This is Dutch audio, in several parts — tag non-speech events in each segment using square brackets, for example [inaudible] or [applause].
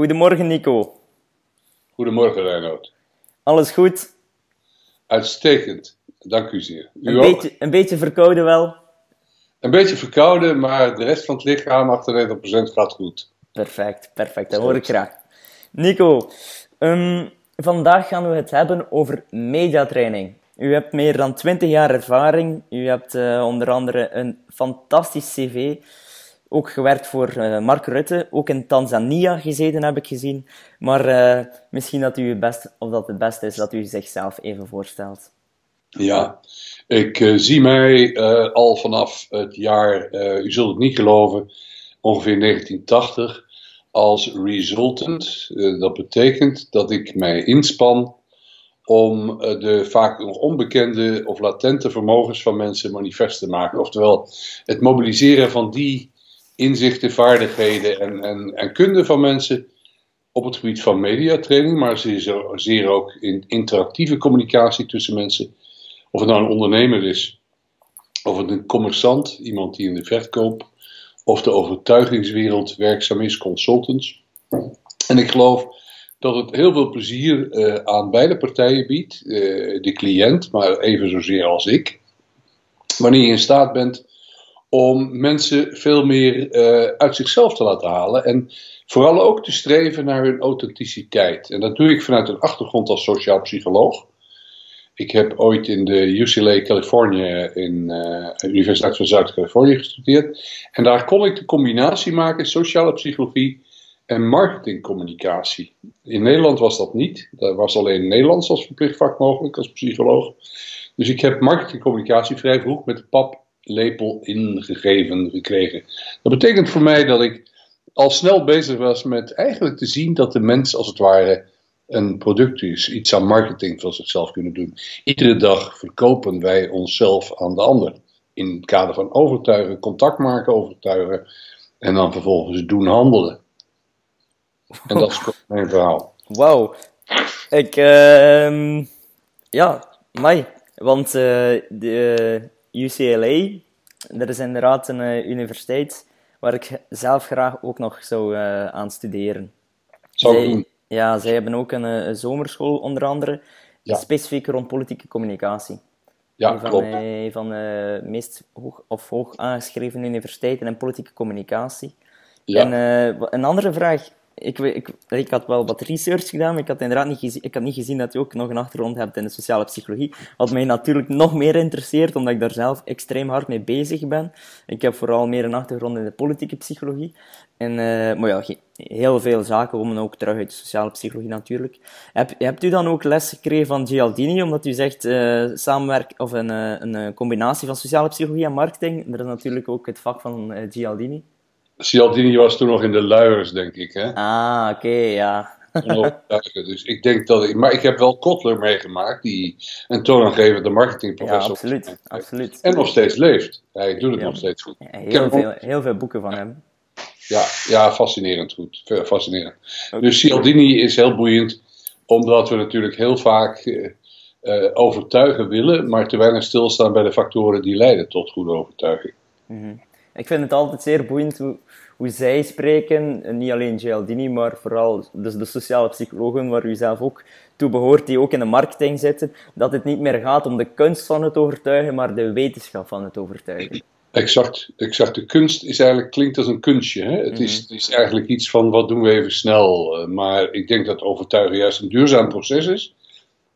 Goedemorgen Nico. Goedemorgen Reinoud. Alles goed? Uitstekend, dank u zeer. U een, ook? Beetje, een beetje verkouden wel? Een beetje verkouden, maar de rest van het lichaam, 98% gaat goed. Perfect, perfect, dat hoor ik graag. Nico, um, vandaag gaan we het hebben over mediatraining. U hebt meer dan 20 jaar ervaring. U hebt uh, onder andere een fantastisch cv. Ook gewerkt voor uh, Mark Rutte. Ook in Tanzania gezeten heb ik gezien. Maar uh, misschien dat u het best, of dat het beste is dat u zichzelf even voorstelt. Ja, ik zie mij al vanaf het jaar, u zult het niet geloven, ongeveer 1980 als resultant. dat betekent dat ik mij inspan om eh, de vaak nog onbekende of latente vermogens van mensen manifest te maken. Oftewel, het mobiliseren van die inzichten, vaardigheden en, en, en kunde van mensen op het gebied van mediatraining, maar zeer, zeer ook in interactieve communicatie tussen mensen. Of het nou een ondernemer is, of het een commerçant, iemand die in de verkoop of de overtuigingswereld werkzaam is, consultants. En ik geloof dat het heel veel plezier uh, aan beide partijen biedt, uh, de cliënt, maar even zozeer als ik, wanneer je in staat bent om mensen veel meer uh, uit zichzelf te laten halen en vooral ook te streven naar hun authenticiteit. En dat doe ik vanuit een achtergrond als sociaal psycholoog. Ik heb ooit in de UCLA Californië, in de Universiteit van Zuid-Californië gestudeerd. En daar kon ik de combinatie maken, sociale psychologie en marketingcommunicatie. In Nederland was dat niet. Daar was alleen Nederlands als verplicht vak mogelijk als psycholoog. Dus ik heb marketingcommunicatie vrij vroeg met de paplepel ingegeven gekregen. Dat betekent voor mij dat ik al snel bezig was met eigenlijk te zien dat de mens als het ware een product is, iets aan marketing van zichzelf kunnen doen. Iedere dag verkopen wij onszelf aan de ander. In het kader van overtuigen, contact maken, overtuigen en dan vervolgens doen handelen. En dat is [laughs] mijn verhaal. Wauw. Ik, uh, ja, mij. Want uh, de UCLA, dat is inderdaad een uh, universiteit waar ik zelf graag ook nog zou uh, aan studeren. Zou zij, doen. Ja, zij hebben ook een, een zomerschool onder andere, ja. specifiek rond politieke communicatie. Ja, een van, klopt. Een van de meest hoog, of hoog aangeschreven universiteiten in politieke communicatie. Ja. En een andere vraag, ik, ik, ik had wel wat research gedaan, maar ik had inderdaad niet gezien, ik had niet gezien dat je ook nog een achtergrond hebt in de sociale psychologie. Wat mij natuurlijk nog meer interesseert, omdat ik daar zelf extreem hard mee bezig ben. Ik heb vooral meer een achtergrond in de politieke psychologie. En, uh, maar ja, heel veel zaken komen ook terug uit de sociale psychologie natuurlijk. Heb, hebt u dan ook les gekregen van Gialdini, omdat u zegt uh, samenwerk, of een, uh, een combinatie van sociale psychologie en marketing? Dat is natuurlijk ook het vak van Gialdini. Cialdini was toen nog in de luiers, denk ik. Hè? Ah, oké, okay, ja. dus ik denk dat ik. Maar ik heb wel Kotler meegemaakt, die een toonaangevende marketingprofessor. Ja, absoluut, absoluut. En nog steeds leeft. Hij doet het ja. nog steeds goed. Heel, veel, heel veel boeken van hem. Ja, ja fascinerend goed. Fascinerend. Okay. Dus Cialdini is heel boeiend, omdat we natuurlijk heel vaak uh, uh, overtuigen willen, maar te weinig stilstaan bij de factoren die leiden tot goede overtuiging. Mm -hmm. Ik vind het altijd zeer boeiend hoe, hoe zij spreken, niet alleen Gialdini, maar vooral dus de sociale psychologen waar u zelf ook toe behoort, die ook in de marketing zitten, dat het niet meer gaat om de kunst van het overtuigen, maar de wetenschap van het overtuigen. Exact, exact. De kunst is eigenlijk, klinkt als een kunstje. Hè? Het, is, het is eigenlijk iets van wat doen we even snel. Maar ik denk dat overtuigen juist een duurzaam proces is.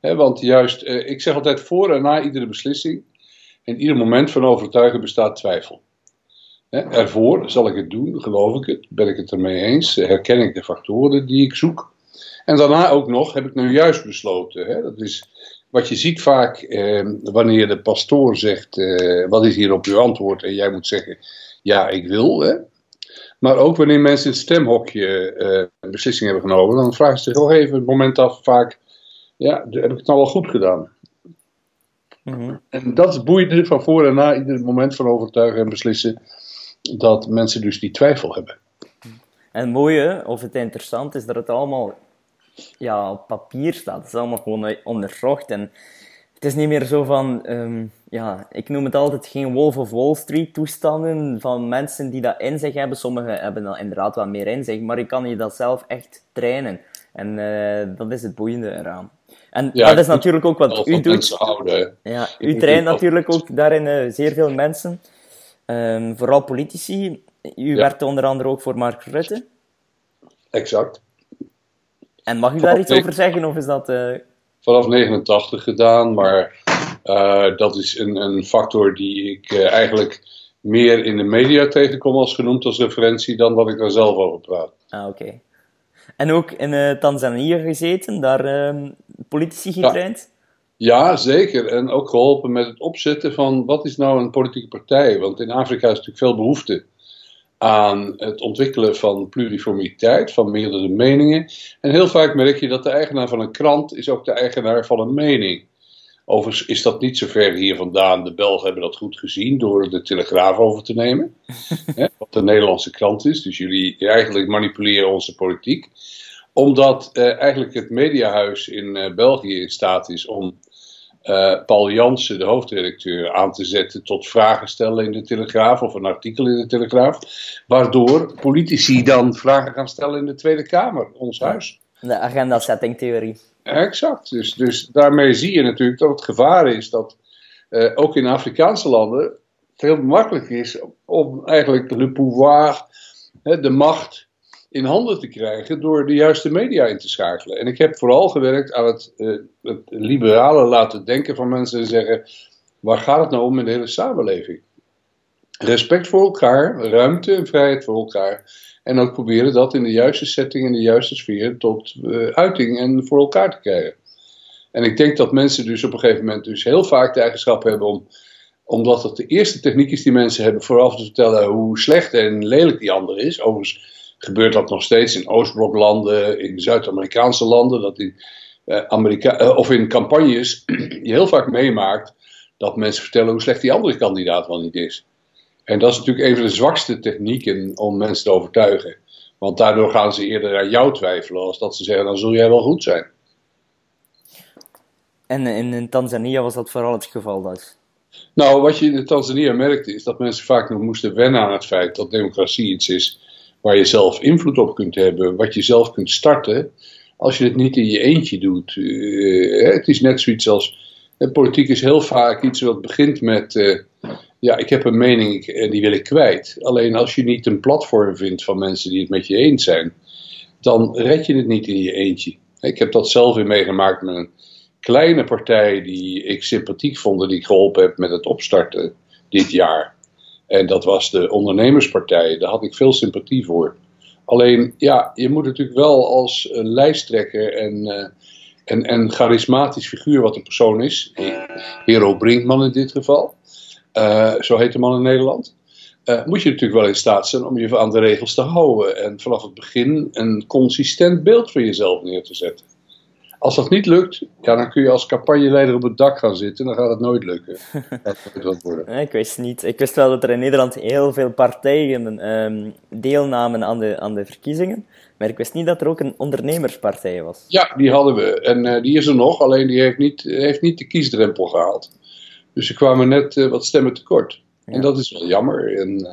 Hè? Want juist, ik zeg altijd voor en na iedere beslissing, in ieder moment van overtuigen bestaat twijfel. Ervoor zal ik het doen, geloof ik het, ben ik het ermee eens, herken ik de factoren die ik zoek. En daarna ook nog, heb ik nu juist besloten. Hè? Dat is wat je ziet vaak eh, wanneer de pastoor zegt, eh, wat is hier op uw antwoord? En jij moet zeggen, ja, ik wil. Hè? Maar ook wanneer mensen in het stemhokje eh, een beslissing hebben genomen, dan vragen ze zich nog even het moment af vaak, ja, heb ik het nou wel goed gedaan? Mm -hmm. En dat boeiend van voor en na ieder moment van overtuigen en beslissen dat mensen dus die twijfel hebben. En het mooie, of het interessant is, dat het allemaal ja, op papier staat. Het is allemaal gewoon onderzocht. En het is niet meer zo van, ehm, ja, ik noem het altijd geen Wolf of Wall Street toestanden van mensen die dat in zich hebben. Sommigen hebben dan inderdaad wat meer in zich, maar je kan je dat zelf echt trainen. En uh, dat is het boeiende eraan. En dat is natuurlijk ook wat u doet. Houden, ja, u traint natuurlijk ook daarin uh, zeer veel mensen. Um, vooral politici. U ja. werkte onder andere ook voor Mark Rutte. Exact. En mag u daar iets over zeggen, of is dat... Uh... Vanaf 89 gedaan, maar uh, dat is een, een, factor die ik uh, eigenlijk meer in de media tegenkom als genoemd als referentie dan dat ik daar zelf over praat. Ah, oké. En ook in Tanzania gezeten, daar ehm, politici getraind? Ja. Ja. zeker. En ook geholpen met het opzetten van wat is nou een politieke partij? Want in Afrika is natuurlijk veel behoefte aan het ontwikkelen van pluriformiteit, van meerdere meningen. En heel vaak merk je dat de eigenaar van een krant is ook de eigenaar van een mening. Overigens is dat niet zo ver hier vandaan. De Belgen hebben dat goed gezien door de Telegraaf over te nemen. [laughs] wat de Nederlandse krant is. Dus jullie eigenlijk manipuleren onze politiek. Omdat eh, eigenlijk het mediahuis in eh, België in staat is om uh, Paul Jansen, de hoofdredacteur, aan te zetten tot vragen stellen in de Telegraaf of een artikel in de Telegraaf. Waardoor politici dan vragen gaan stellen in de Tweede Kamer, ons huis. De agenda-setting-theorie. Exact. Dus, dus daarmee zie je natuurlijk dat het gevaar is dat uh, ook in Afrikaanse landen veel makkelijker is om eigenlijk le pouvoir, hè, de macht, in handen te krijgen door de juiste media in te schakelen. En ik heb vooral gewerkt aan het, uh, het liberale laten denken van mensen en zeggen: waar gaat het nou om in de hele samenleving? Respect voor elkaar, ruimte en vrijheid voor elkaar. En ook proberen dat in de juiste setting, in de juiste sfeer tot uh, uiting en voor elkaar te krijgen. En ik denk dat mensen dus op een gegeven moment dus heel vaak de eigenschap hebben om, omdat het de eerste techniek is die mensen hebben, vooraf te vertellen hoe slecht en lelijk die ander is. Overigens gebeurt dat nog steeds in Oostbloklanden, in Zuid-Amerikaanse landen, dat in, uh, Amerika uh, of in campagnes [clears throat] je heel vaak meemaakt dat mensen vertellen hoe slecht die andere kandidaat wel niet is. En dat is natuurlijk een van de zwakste technieken om mensen te overtuigen. Want daardoor gaan ze eerder aan jou twijfelen, als dat ze zeggen, dan zul jij wel goed zijn. En in, in Tanzania was dat vooral het geval dus? Nou, wat je in Tanzania merkte, is dat mensen vaak nog moesten wennen aan het feit dat democratie iets is waar je zelf invloed op kunt hebben, wat je zelf kunt starten, als je het niet in je eentje doet. Uh, het is net zoiets als, politiek is heel vaak iets wat begint met, uh, ja, ik heb een mening en die wil ik kwijt. Alleen als je niet een platform vindt van mensen die het met je eens zijn, dan red je het niet in je eentje. Ik heb dat zelf weer meegemaakt met een kleine partij die ik sympathiek vond, die ik geholpen heb met het opstarten dit jaar. En dat was de ondernemerspartij. Daar had ik veel sympathie voor. Alleen, ja, je moet natuurlijk wel als lijsttrekker en, uh, en, en charismatisch figuur wat een persoon is, Hero Brinkman in dit geval, uh, zo heet de man in Nederland, moet je natuurlijk wel in staat zijn om je aan de regels te houden en vanaf het begin een consistent beeld van jezelf neer te zetten. Als dat niet lukt, ja, dan kun je als campagneleider op het dak gaan zitten. Dan gaat het nooit lukken. [laughs] dat worden. ik wist niet. Ik wist wel dat er in Nederland heel veel partijen um, deelnamen aan de, aan de verkiezingen. Maar ik wist niet dat er ook een ondernemerspartij was. Ja, die hadden we. En uh, die is er nog, alleen die heeft niet, heeft niet de kiesdrempel gehaald. Dus ze kwamen net uh, wat stemmen tekort. Ja. En dat is wel jammer. En, uh,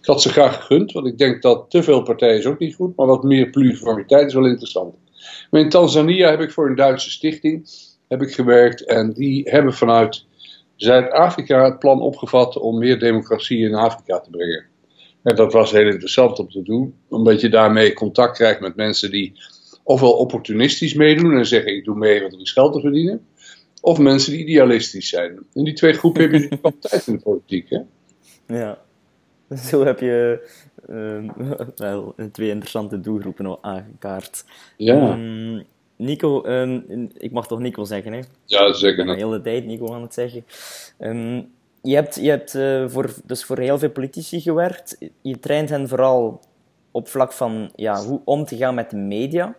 ik had ze graag gegund, want ik denk dat te veel partijen is ook niet goed. Maar wat meer pluriformiteit is wel interessant. Maar in Tanzania heb ik voor een Duitse stichting heb ik gewerkt en die hebben vanuit Zuid-Afrika het plan opgevat om meer democratie in Afrika te brengen. En dat was heel interessant om te doen, omdat je daarmee contact krijgt met mensen die ofwel opportunistisch meedoen en zeggen ik doe mee want er is geld te verdienen, of mensen die idealistisch zijn. In die twee groepen heb je [laughs] natuurlijk altijd in de politiek. Hè? Ja, [laughs] zo heb je uh, [laughs] wel twee interessante doelgroepen al aangekaart. Ja. Um, Nico, um, ik mag toch Nico zeggen, hè? Ja, zeker. De hele tijd Nico aan het zeggen. Um, je hebt, je hebt uh, voor, dus voor heel veel politici gewerkt. Je traint hen vooral op vlak van ja, hoe om te gaan met de media.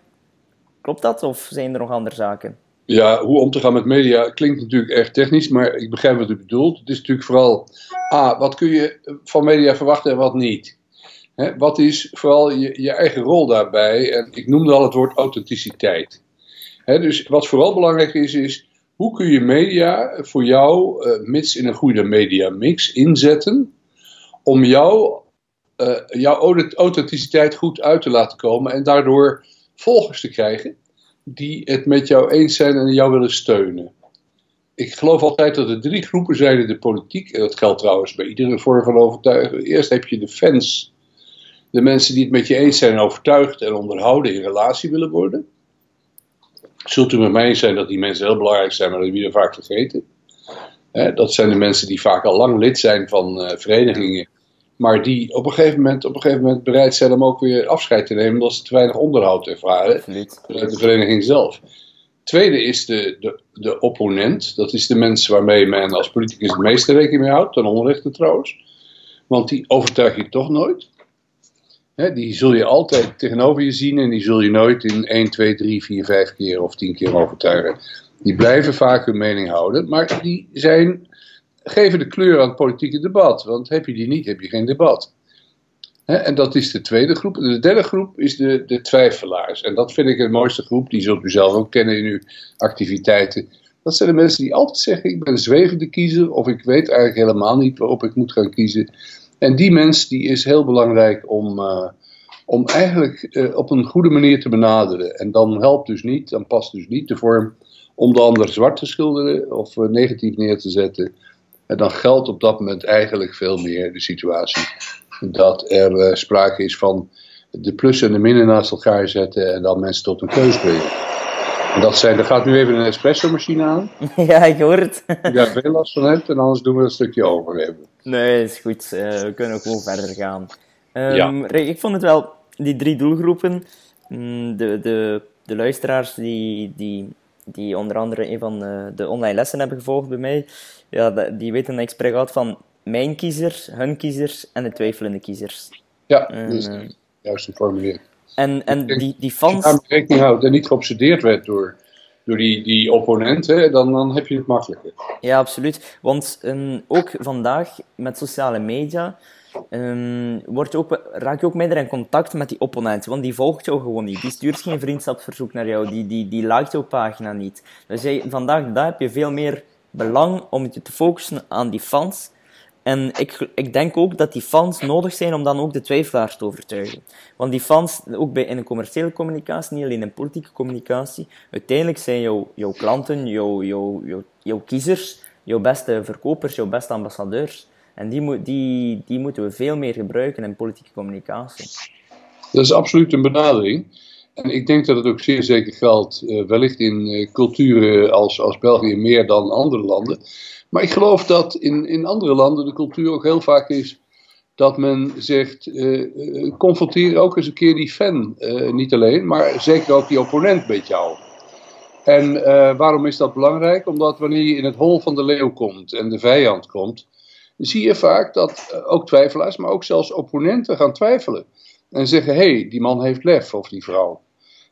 Klopt dat, of zijn er nog andere zaken? Ja, hoe om te gaan met media klinkt natuurlijk erg technisch, maar ik begrijp wat u bedoelt. Het is natuurlijk vooral, ah, wat kun je van media verwachten en wat niet? Wat is vooral je, je, eigen rol daarbij? En ik noemde al het woord authenticiteit. Dus wat vooral belangrijk is, is Hoe kun je media voor jou, uh, mits in een goede media mix, inzetten om jou, uh, jouw authenticiteit goed uit te laten komen en daardoor volgers te krijgen die het met jou eens zijn en jou willen steunen? Ik geloof altijd dat er drie groepen zijn in de politiek, en dat geldt trouwens bij iedere vorm van overtuiging. Eerst heb je de fans, de mensen die het met je eens zijn, overtuigd en onderhouden in relatie willen worden. Zult u met mij eens zijn dat die mensen heel belangrijk zijn, maar dat we vaak vergeten. dat zijn de mensen die vaak al lang lid zijn van uh, verenigingen, maar die op een, gegeven moment, op een gegeven moment bereid zijn om ook weer afscheid te nemen omdat ze te weinig onderhoud ervaren vanuit de vereniging zelf. Tweede is de, de, de opponent, dat is de mensen waarmee men als politicus het meeste rekening mee houdt, ten onrechte trouwens, want die overtuig je toch nooit die zul je altijd tegenover je zien en die zul je nooit in 1, 2, 3, 4, 5 keer of 10 keer overtuigen. Die blijven vaak hun mening houden, maar die zijn, geven de kleur aan het politieke debat. Want heb je die niet, heb je geen debat. en dat is de tweede groep. De derde groep is de, de twijfelaars. En dat vind ik de mooiste groep, die zult u zelf ook kennen in uw activiteiten. Dat zijn de mensen die altijd zeggen: Ik ben zwevende kiezer, of ik weet eigenlijk helemaal niet waarop ik moet gaan kiezen. En die mens die is heel belangrijk om, uh, om eigenlijk uh, op een goede manier te benaderen. En dan helpt dus niet, dan past dus niet de vorm om de ander zwart te schilderen of uh, negatief neer te zetten. En dan geldt op dat moment eigenlijk veel meer de situatie dat er sprake is van de plus en de minnen naast elkaar zetten en dan mensen tot een keuze brengen. En dat zijn, er gaat nu even een espresso-machine aan. [laughs] Ja, ik hoor het. Ja, veel last van hebt en anders doen we een stukje over hebben. Nee, is goed. Uh, we kunnen ook gewoon verder gaan. Um, ja. Ik vond het wel, die drie doelgroepen, mm, de, de, de luisteraars die, die, die onder andere een van de, de online lessen hebben gevolgd bij mij, ja, die weten dat ik spreek uit van mijn kiezers, hun kiezers en de twijfelende kiezers. Ja, dat is uh, juist formulering. En, en die, die fans... Als je rekening houdt en niet geobsedeerd werd door, door die, die opponenten, dan, dan heb je het makkelijker. Ja, absoluut. Want um, ook vandaag met sociale media um, wordt ook, raak je ook minder in contact met die opponenten. Want die volgt jou gewoon niet. Die stuurt geen vriendschapsverzoek naar jou. Die, die, die liked jouw pagina niet. Dus jij, vandaag daar heb je veel meer belang om je te focussen aan die fans en ik, ik denk ook dat die fans nodig zijn om dan ook de twijfelaars te overtuigen. Want die fans, ook bij, in een commerciële communicatie, niet alleen in politieke communicatie, uiteindelijk zijn jouw, jouw klanten, jouw, jouw, jouw, jouw kiezers, jouw beste verkopers, jouw beste ambassadeurs. En die, die, die moeten we veel meer gebruiken in politieke communicatie. Dat is absoluut een benadering. En ik denk dat het ook zeer zeker geldt, uh, wellicht in uh, culturen als, als België meer dan andere landen. Maar ik geloof dat in, in andere landen de cultuur ook heel vaak is dat men zegt, uh, confronteer ook eens een keer die fan. Niet alleen, maar zeker ook die opponent met jou. En waarom is dat belangrijk? Omdat wanneer je in het hol van de leeuw komt en de vijand komt, zie je vaak dat ook twijfelaars, maar ook zelfs opponenten gaan twijfelen. En zeggen, hé, hey, die man heeft lef, of die vrouw.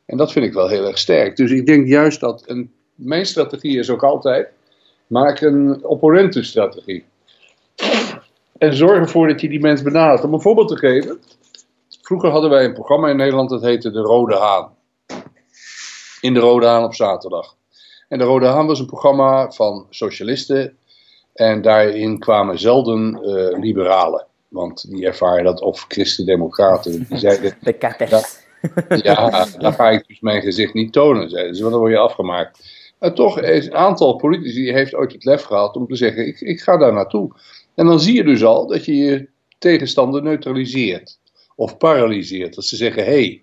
En dat vind ik wel heel erg sterk. Dus ik denk juist dat, een, mijn strategie is ook altijd, Maak een opponentenstrategie. En zorg ervoor dat je die mens benadert. Om een voorbeeld te geven. Vroeger hadden wij een programma in Nederland dat heette De Rode Haan. In De Rode Haan op zaterdag. En De Rode Haan was een programma van socialisten. En daarin kwamen zelden uh, liberalen. Want die ervaren dat of christendemocraten. Die zeiden, [laughs] De katters. Ja, daar ga ik dus mijn gezicht niet tonen, zeiden ze, want dan word je afgemaakt. En toch is een aantal politici heeft ooit het lef gehad om te zeggen: ik, ik ga daar naartoe. En dan zie je dus al dat je je tegenstander neutraliseert of paralyseert. Dat ze zeggen: hé, hey,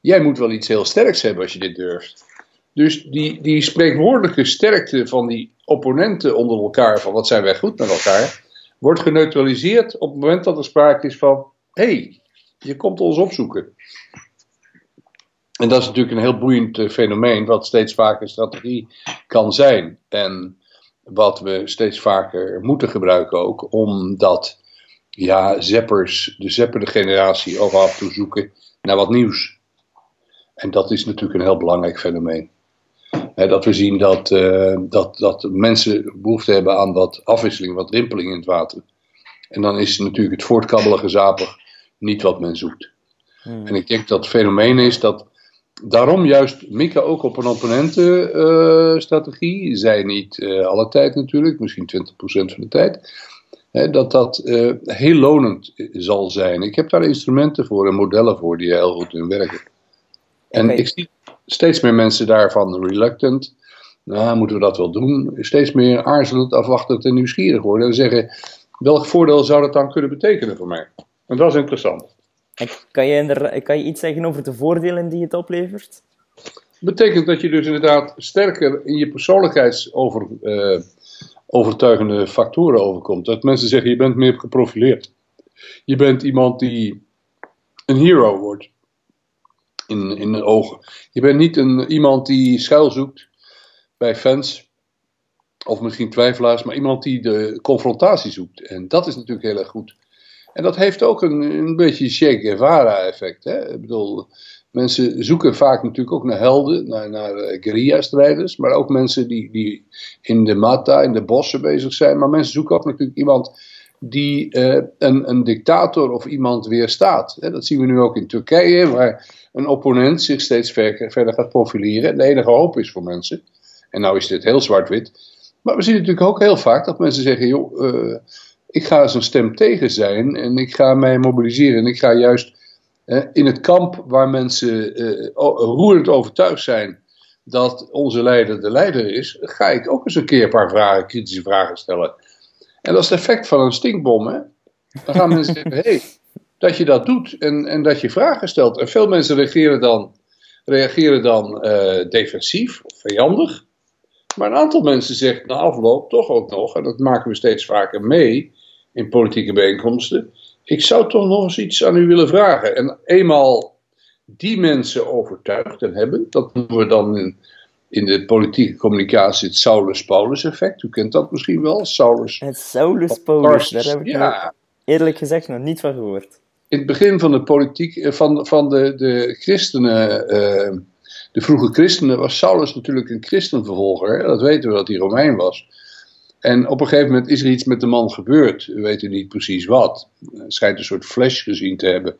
jij moet wel iets heel sterks hebben als je dit durft. Dus die, die spreekwoordelijke sterkte van die opponenten onder elkaar, van wat zijn wij goed met elkaar, wordt geneutraliseerd op het moment dat er sprake is van: hé, hey, je komt ons opzoeken. En dat is natuurlijk een heel boeiend eh, fenomeen, wat steeds vaker strategie kan zijn. En wat we steeds vaker moeten gebruiken ook, omdat ja, zeppers, de zeppende generatie en toe zoeken naar wat nieuws. En dat is natuurlijk een heel belangrijk fenomeen. Dat we zien dat, uh, dat, dat mensen behoefte hebben aan wat afwisseling, wat rimpeling in het water. En dan is natuurlijk het voortkabbelen gezapig niet wat men zoekt. Hmm. En ik denk dat het fenomeen is dat daarom juist mikken ook op een opponentenstrategie. Uh, Zij niet uh, alle tijd natuurlijk, misschien 20% van de tijd. Hè, dat dat uh, heel lonend zal zijn. Ik heb daar instrumenten voor en modellen voor die heel goed in werken. En okay. ik zie steeds meer mensen daarvan reluctant. Nou, moeten we dat wel doen? Steeds meer aarzelend, afwachtend en nieuwsgierig worden. En zeggen, welk voordeel zou dat dan kunnen betekenen voor mij? En dat is interessant. En kan, je kan je iets zeggen over de voordelen die het oplevert? betekent dat je dus inderdaad sterker in je persoonlijkheidsovertuigende uh, factoren overkomt. Dat mensen zeggen, je bent meer geprofileerd. Je bent iemand die een hero wordt. In, in de ogen. Je bent niet een, iemand die schuil zoekt bij fans. Of misschien twijfelaars, maar iemand die de confrontatie zoekt. En dat is natuurlijk heel erg goed. En dat heeft ook een, een beetje Che Guevara-effect. Ik bedoel, mensen zoeken vaak natuurlijk ook naar helden, naar, naar uh, guerrilla-strijders, maar ook mensen die, die in de mata, in de bossen bezig zijn. Maar mensen zoeken ook natuurlijk iemand die uh, een, een dictator of iemand weerstaat. Dat zien we nu ook in Turkije, waar een opponent zich steeds verder, gaat profileren. En de enige hoop is voor mensen. En nou is dit heel zwart-wit. Maar we zien natuurlijk ook heel vaak dat mensen zeggen: joh, uh, ik ga zijn stem tegen zijn en ik ga mij mobiliseren. En ik ga juist eh, in het kamp waar mensen eh, roerend overtuigd zijn dat onze leider de leider is, ga ik ook eens een keer een paar vragen, kritische vragen stellen. En dat is het effect van een stinkbom. Hè? Dan gaan mensen zeggen, hey, dat je dat doet en, en dat je vragen stelt. En veel mensen reageren dan, reageren dan uh, defensief of vijandig. Maar een aantal mensen zegt na afloop toch ook nog, en dat maken we steeds vaker mee, in politieke bijeenkomsten. Ik zou toch nog eens iets aan u willen vragen. En eenmaal die mensen overtuigd en hebben, dat noemen we dan in, in de politieke communicatie het Saulus-Paulus effect. U kent dat misschien wel, Saulus. Het Saulus-Paulus, daar heb ik ja. eerlijk gezegd nog niet van gehoord. In het begin van de politiek, eh, van, van de, de christenen, uh, de vroege christenen, was Saulus natuurlijk een christenvervolger. Dat weten we dat hij Romein was. En op een gegeven moment is er iets met de man gebeurd. We weten niet precies wat. Hij schijnt een soort flash gezien te hebben.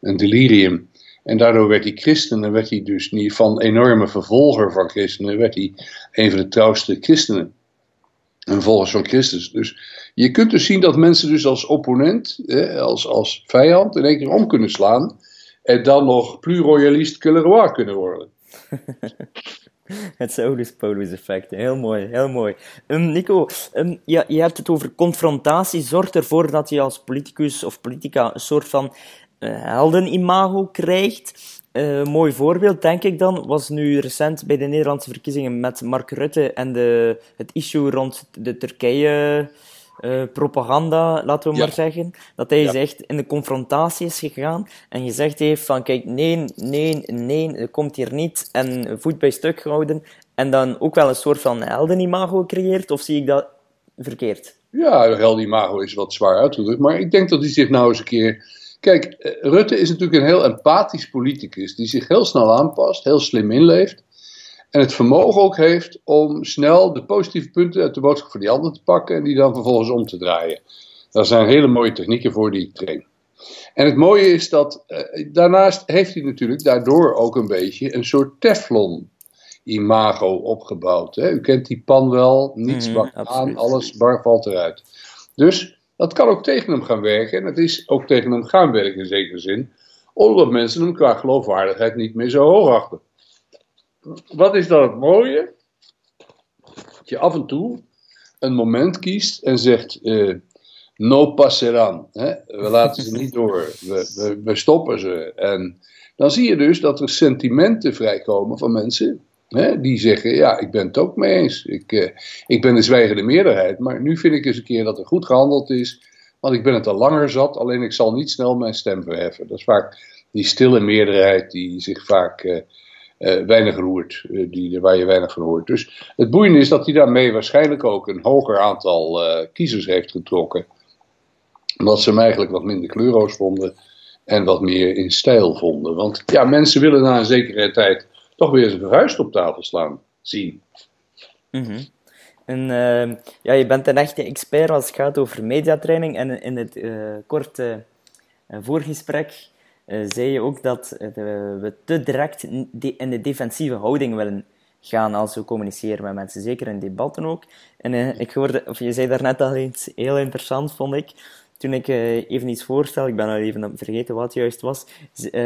Een delirium. En daardoor werd hij christen en werd hij dus niet van enorme vervolger van christenen, werd hij een van de trouwste christenen. En volgens van Christus. Dus je kunt dus zien dat mensen dus als opponent, als, als vijand, in één keer om kunnen slaan. En dan nog le roi kunnen worden. [laughs] Het Saulus-Paulus effect. Heel mooi, heel mooi. Um, Nico, um, ja, je hebt het over confrontatie. Zorg ervoor dat je als politicus of politica een soort van heldenimago krijgt. Uh, mooi voorbeeld, denk ik dan, was nu recent bij de Nederlandse verkiezingen met Mark Rutte en de, het issue rond de Turkije uh, propaganda, laten we maar zeggen. Dat hij zegt in de confrontatie is gegaan en gezegd heeft van kijk, nee, nee, nee, dat komt hier niet en voet bij stuk gehouden en dan ook wel een soort van heldenimago creëert, of zie ik dat verkeerd? Ja, heldenimago is wat zwaar uitgedrukt, maar ik denk dat hij zich nou eens een keer... Kijk, eh, Rutte is natuurlijk een heel empathisch politicus die zich heel snel aanpast, heel slim inleeft. En het vermogen ook heeft om snel de positieve punten uit de boodschap van die ander te pakken en die dan vervolgens om te draaien. Daar zijn hele mooie technieken voor die ik train. En het mooie is dat uh, daarnaast heeft hij natuurlijk daardoor ook een beetje een soort Teflon imago opgebouwd. Hè? U kent die pan wel, niets mm aan, alles bar valt eruit. Dus dat kan ook tegen hem gaan werken en het is ook tegen hem gaan werken in zekere zin, omdat mensen hem qua geloofwaardigheid niet meer zo hoog achten wat is dan het mooie? Dat je af en toe een moment kiest en zegt: uh, No passeran. Hè? We laten ze niet door. We, we, we, stoppen ze. En dan zie je dus dat er sentimenten vrijkomen van mensen. Die zeggen: Ja, ik ben het ook mee eens. Ik, uh, ik ben de zwijgende meerderheid. Maar nu vind ik eens een keer dat er goed gehandeld is. Want ik ben het al langer zat. Alleen ik zal niet snel mijn stem verheffen. Dat is vaak die stille meerderheid die zich vaak. Uh, uh, weinig roert, die, waar je weinig van hoort. Dus het boeiende is dat hij daarmee waarschijnlijk ook een hoger aantal kiezers heeft getrokken. Omdat ze hem eigenlijk wat minder kleurloos vonden en wat meer in stijl vonden. Want ja, mensen willen na een zekere tijd toch weer een vuist op tafel slaan, zien. -hmm. En ja, je bent een echte expert als het gaat over mediatraining. En in het korte voorgesprek zei je ook dat we te direct in de defensieve houding willen gaan als we communiceren met mensen, zeker in debatten ook. En ik hoorde, of je zei daarnet al iets heel interessant, vond ik. Toen ik even iets voorstel, ik ben al even vergeten wat juist was,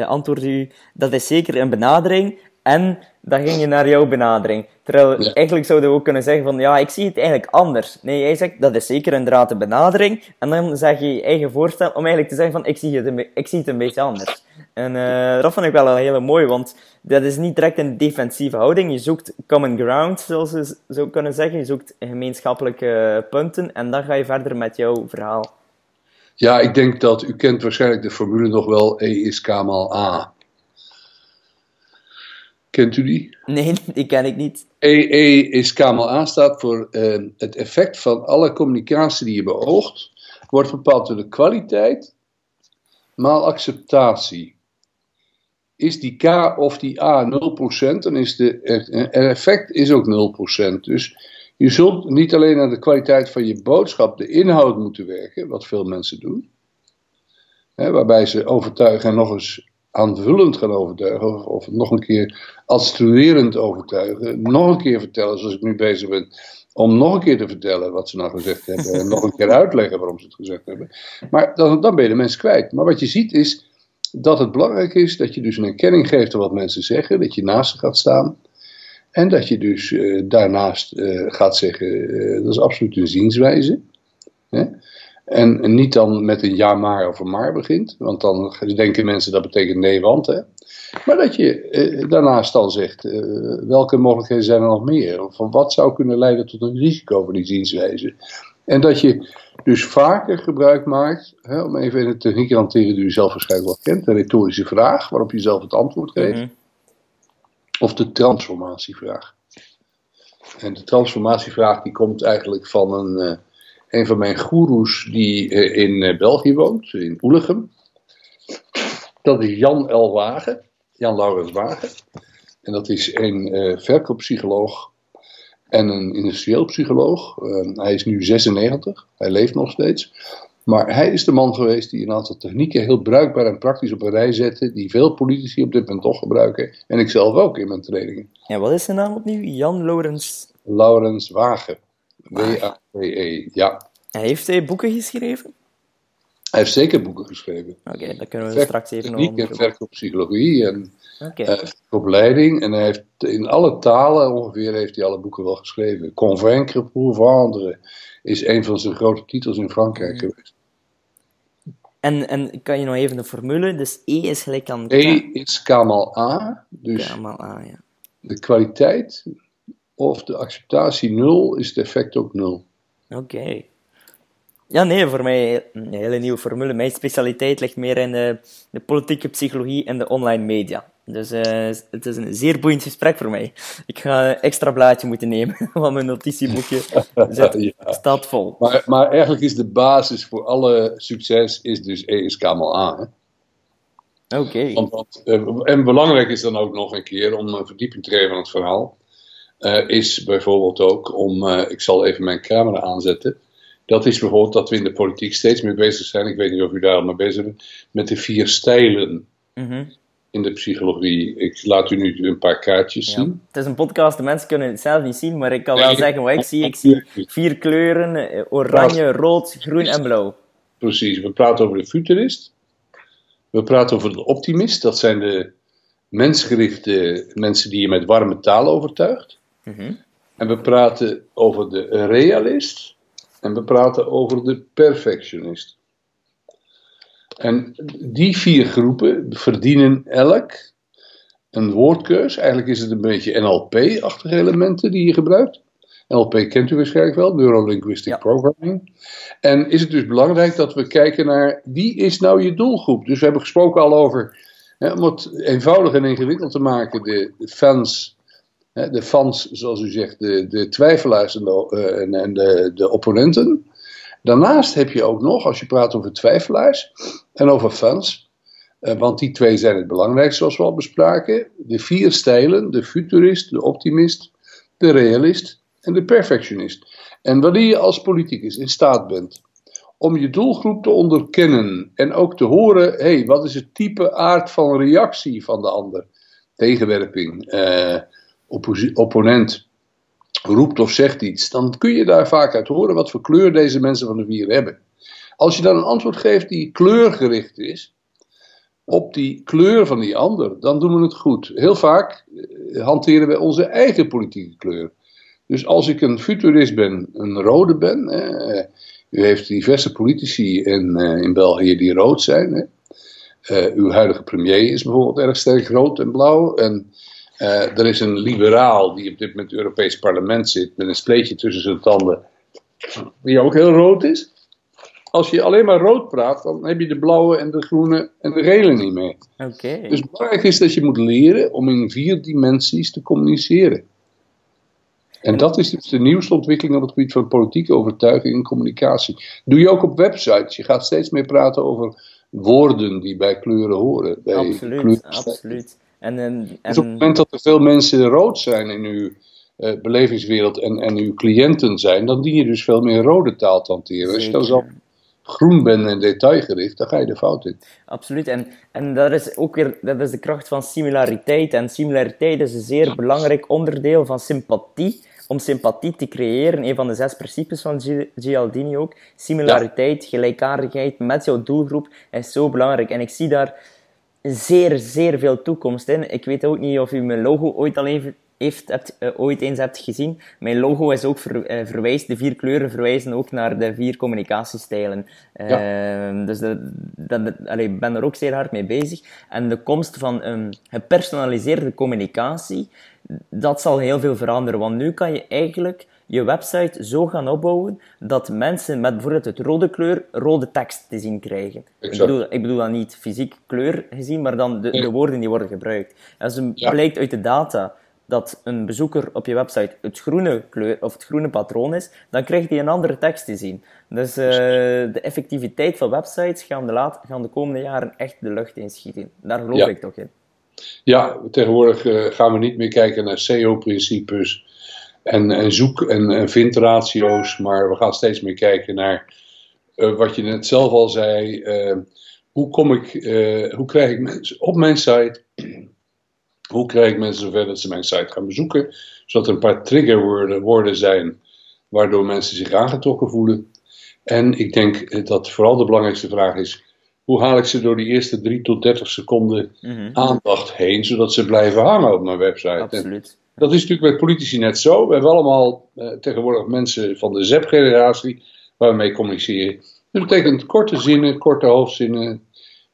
antwoordde u, dat is zeker een benadering, en dan ging je naar jouw benadering. Terwijl eigenlijk zouden we ook kunnen zeggen van, ja, ik zie het eigenlijk anders. Nee, jij zegt, dat is zeker inderdaad de benadering. En dan zeg je je eigen voorstel om eigenlijk te zeggen van, ik zie het een, ik zie het een beetje anders. En uh, dat vond ik wel een hele mooi, want dat is niet direct een defensieve houding. Je zoekt common ground, zoals we zo kunnen zeggen. Je zoekt gemeenschappelijke punten en dan ga je verder met jouw verhaal. Ja, ik denk dat u kent waarschijnlijk de formule nog wel, E is K maal A. Kent u die? Nee, [laughs] die ken ik niet. EE is KMLA staat voor uh, het effect van alle communicatie die je beoogt, wordt bepaald door de kwaliteit maal acceptatie. Is die K of die A 0%, dan is de, het effect is ook 0%. Dus je zult niet alleen naar de kwaliteit van je boodschap, de inhoud moeten werken, wat veel mensen doen. Hè, waarbij ze overtuigen en nog eens aanvullend gaan overtuigen, of, nog een keer adstruerend overtuigen, nog een keer vertellen zoals ik nu bezig ben, om nog een keer te vertellen wat ze nou gezegd hebben en nog een keer uitleggen waarom ze het gezegd hebben. Maar dan, dan ben je de mensen kwijt. Maar wat je ziet is dat het belangrijk is dat je dus een erkenning geeft aan wat mensen zeggen, dat je naast ze gaat staan. En dat je dus uh, daarnaast uh, gaat zeggen, uh, dat is absoluut een zienswijze. Hè? En niet dan met een ja maar of een maar begint. Want dan denken mensen dat betekent nee want. Hè? Maar dat je eh, daarnaast dan zegt, eh, welke mogelijkheden zijn er nog meer? Of van wat zou kunnen leiden tot een risico voor die zienswijze? En dat je dus vaker gebruik maakt, hè, om even in de techniek te hanteren die u zelf waarschijnlijk wel kent, de retorische vraag, waarop je zelf het antwoord geeft. Mhm. Of de transformatievraag. En de transformatievraag die komt eigenlijk van een... Uh, een van mijn goeroes die uh, in uh, België woont, in Oelegem. Dat is Jan L. Wagen, Jan Laurens Wagen. En dat is een uh, verkooppsycholoog en een industrieel psycholoog. hij is nu 96, hij leeft nog steeds. Maar hij is de man geweest die een aantal technieken heel bruikbaar en praktisch op een rij zette, die veel politici op dit moment toch gebruiken. En ik zelf ook in mijn trainingen. Ja, wat is zijn naam opnieuw? Jan Laurens? Laurens Wagen. W-A-T-E, ja. Heeft hij boeken geschreven? Hij heeft zeker boeken geschreven. Oké, okay, dat kunnen we straks even nog en verkooppsychologie en okay. uh, opleiding. En hij heeft in alle talen ongeveer heeft hij alle boeken wel geschreven. Convaincre pour vendre is een van zijn grote titels in Frankrijk mm. geweest. En, en kan je nog even de formule? Dus E is gelijk aan... E is kamal A. Dus kamal A, ja. De kwaliteit of de acceptatie nul is het effect ook nul. Oké. Ja, nee, voor mij een hele nieuwe formule. Mijn specialiteit ligt meer in de, de politieke psychologie en de online media. Dus uh, het is een zeer boeiend gesprek voor mij. Ik ga een extra blaadje moeten nemen, [laughs] want mijn notitieboekje [laughs] ja. staat vol. Maar, maar eigenlijk is de basis voor alle succes is dus ESKML-A. Oké. Okay. Uh, en belangrijk is dan ook nog een keer, om een verdieping te geven aan het verhaal, uh, is bijvoorbeeld ook om, ik zal even mijn camera aanzetten, dat is bijvoorbeeld dat we in de politiek steeds meer bezig zijn. Ik weet niet of u daar al mee bezig bent. Met de vier stijlen mhm. in de psychologie. Ik laat u nu een paar kaartjes zien. Het is een podcast, de mensen kunnen het zelf niet zien. Maar ik kan wel zeggen wat ik zie. Ik zie vier kleuren: eh, oranje, rood, groen en blauw. Precies. We praten over de futurist. We praten over de optimist. Dat zijn de mensgerichte mensen die je met warme taal overtuigt. Mhm. En we praten over de realist. En we praten over de perfectionist. En die vier groepen verdienen elk een woordkeus. Eigenlijk is het een beetje NLP-achtige elementen die je gebruikt. NLP kent u waarschijnlijk wel, Neurolinguistic Programming. En is het dus belangrijk dat we kijken naar wie is nou je doelgroep? Dus we hebben gesproken al over, hè, om het eenvoudig en ingewikkeld te maken, de fans de fans, zoals u zegt, de, de twijfelaars en, de, uh, en de, de opponenten. Daarnaast heb je ook nog, als je praat over twijfelaars en over fans, uh, want die twee zijn het belangrijkste zoals we al bespraken, de vier stijlen, de futurist, de optimist, de realist en de perfectionist. En wanneer je als politicus in staat bent om je doelgroep te onderkennen en ook te horen, hé, hey, wat is het type aard van reactie van de ander? Tegenwerping, eh, opponent roept of zegt iets, dan kun je daar vaak uit horen wat voor kleur deze mensen van de vier hebben. Als je dan een antwoord geeft die kleurgericht is, op die kleur van die ander, dan doen we het goed. Heel vaak eh, hanteren we onze eigen politieke kleur. Dus als ik een futurist ben, een rode ben, eh, u heeft diverse politici in, uh, in België die rood zijn. Hè. Uw huidige premier is bijvoorbeeld erg sterk rood en blauw. En uh, er is een liberaal die op dit moment in het Europees parlement zit met een spleetje tussen zijn tanden, die ook heel rood is als je alleen maar rood praat, dan heb je de blauwe en de groene en de gele niet meer. Oké. Dus belangrijk is dat je moet leren om in vier dimensies te communiceren. En dat is dus de nieuwste ontwikkeling op het gebied van politieke overtuiging en communicatie. Doe je ook op websites. Je gaat steeds meer praten over woorden die bij kleuren horen. Bij absoluut, absoluut. En, en, Dus op het moment dat er veel mensen rood zijn in uw uh, belevingswereld en, en uw cliënten zijn, dan dien je dus veel meer rode taal te hanteren. Als je dan zo groen bent en detailgericht, dan ga je de fout in. Absoluut. En, en dat is ook weer dat is de kracht van similariteit. En similariteit is een zeer belangrijk onderdeel van sympathie. Om sympathie te creëren, een van de zes principes van Gialdini ook. Similariteit, gelijkaardigheid met jouw doelgroep is zo belangrijk. En ik zie daar zeer, zeer veel toekomst in. Ik weet ook niet of u mijn logo ooit al even heeft, hebt, uh, ooit eens hebt gezien. Mijn logo is ook ver, uh, verwijst, de vier kleuren verwijzen ook naar de vier communicatiestijlen. Ja. Uh, dus ik ben er ook zeer hard mee bezig. En de komst van een gepersonaliseerde communicatie, dat zal heel veel veranderen. Want nu kan je eigenlijk je website zo gaan opbouwen dat mensen met bijvoorbeeld het rode kleur rode tekst te zien krijgen. Ik bedoel, ik bedoel dan niet fysiek kleur gezien, maar dan de, de woorden die worden gebruikt. Als het ja. blijkt uit de data dat een bezoeker op je website het groene kleur of het groene patroon is, dan krijgt hij een andere tekst te zien. Dus uh, de effectiviteit van websites gaan de, laat, gaan de komende jaren echt de lucht inschieten. Daar geloof ja. ik toch in. Ja, tegenwoordig uh, gaan we niet meer kijken naar SEO-principes en, en zoek- en, en vindratio's, maar we gaan steeds meer kijken naar uh, wat je net zelf al zei. hoe, kom ik, hoe krijg ik mensen op mijn site [clears throat] hoe krijg ik mensen zover dat ze mijn site gaan bezoeken? Zodat er een paar triggerwoorden woorden zijn waardoor mensen zich aangetrokken voelen. En ik denk dat vooral de belangrijkste vraag is: hoe haal ik ze door die eerste 3 tot 30 seconden mm -hmm. aandacht heen, zodat ze blijven hangen op mijn website? Absoluut. Dat is natuurlijk bij politici net zo. We hebben allemaal uh, tegenwoordig mensen van de ZEP-generatie waar we mee communiceren. Dat betekent korte zinnen, korte hoofdzinnen,